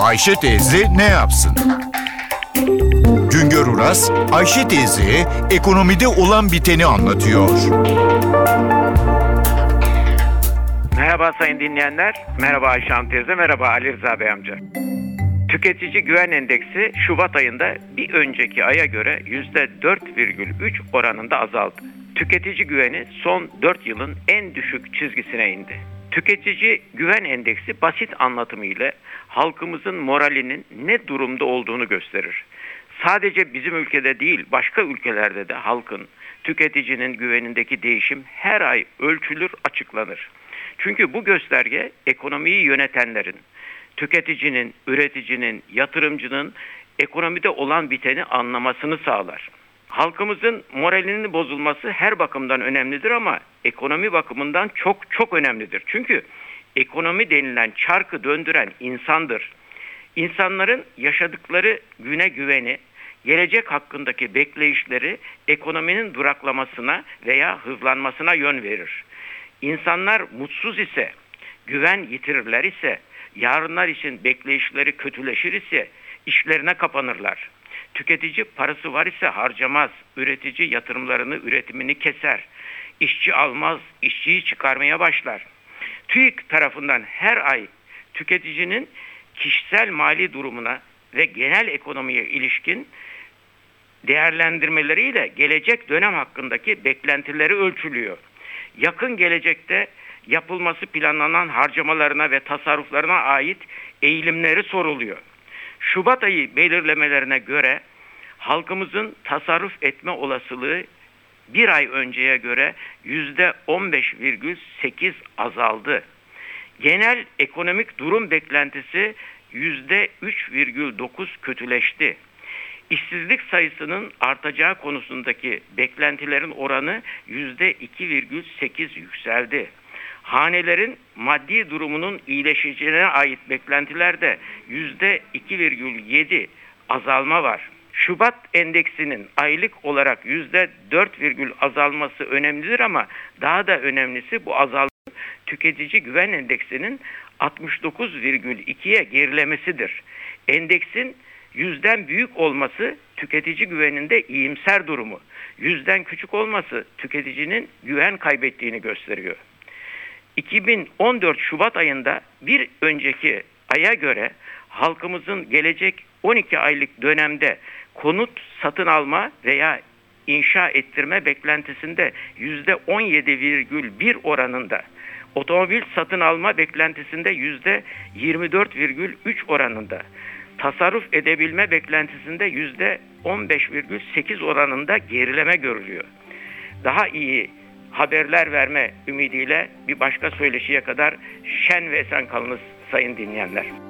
Ayşe teyze ne yapsın? Güngör Uras, Ayşe teyzeye ekonomide olan biteni anlatıyor. Merhaba sayın dinleyenler. Merhaba Ayşe Hanım teyze, merhaba Ali Rıza Bey amca. Tüketici Güven Endeksi Şubat ayında bir önceki aya göre %4,3 oranında azaldı. Tüketici güveni son 4 yılın en düşük çizgisine indi. Tüketici Güven Endeksi basit anlatımıyla halkımızın moralinin ne durumda olduğunu gösterir. Sadece bizim ülkede değil, başka ülkelerde de halkın, tüketicinin güvenindeki değişim her ay ölçülür, açıklanır. Çünkü bu gösterge ekonomiyi yönetenlerin, tüketicinin, üreticinin, yatırımcının ekonomide olan biteni anlamasını sağlar. Halkımızın moralinin bozulması her bakımdan önemlidir ama ekonomi bakımından çok çok önemlidir. Çünkü ekonomi denilen çarkı döndüren insandır. İnsanların yaşadıkları güne güveni, gelecek hakkındaki bekleyişleri ekonominin duraklamasına veya hızlanmasına yön verir. İnsanlar mutsuz ise, güven yitirirler ise, yarınlar için bekleyişleri kötüleşir ise işlerine kapanırlar. Tüketici parası var ise harcamaz, üretici yatırımlarını, üretimini keser. İşçi almaz, işçiyi çıkarmaya başlar. TÜİK tarafından her ay tüketicinin kişisel mali durumuna ve genel ekonomiye ilişkin değerlendirmeleriyle gelecek dönem hakkındaki beklentileri ölçülüyor. Yakın gelecekte yapılması planlanan harcamalarına ve tasarruflarına ait eğilimleri soruluyor. Şubat ayı belirlemelerine göre halkımızın tasarruf etme olasılığı bir ay önceye göre yüzde 15,8 azaldı. Genel ekonomik durum beklentisi yüzde 3,9 kötüleşti. İşsizlik sayısının artacağı konusundaki beklentilerin oranı yüzde 2,8 yükseldi. Hanelerin maddi durumunun iyileşeceğine ait beklentilerde yüzde 2,7 azalma var. Şubat endeksinin aylık olarak yüzde 4 virgül azalması önemlidir ama daha da önemlisi bu azalma tüketici güven endeksinin 69,2'ye gerilemesidir. Endeksin yüzden büyük olması tüketici güveninde iyimser durumu, yüzden küçük olması tüketicinin güven kaybettiğini gösteriyor. 2014 Şubat ayında bir önceki aya göre halkımızın gelecek 12 aylık dönemde konut satın alma veya inşa ettirme beklentisinde yüzde 17,1 oranında, otomobil satın alma beklentisinde yüzde 24,3 oranında, tasarruf edebilme beklentisinde yüzde 15,8 oranında gerileme görülüyor. Daha iyi haberler verme ümidiyle bir başka söyleşiye kadar şen ve esen kalınız sayın dinleyenler.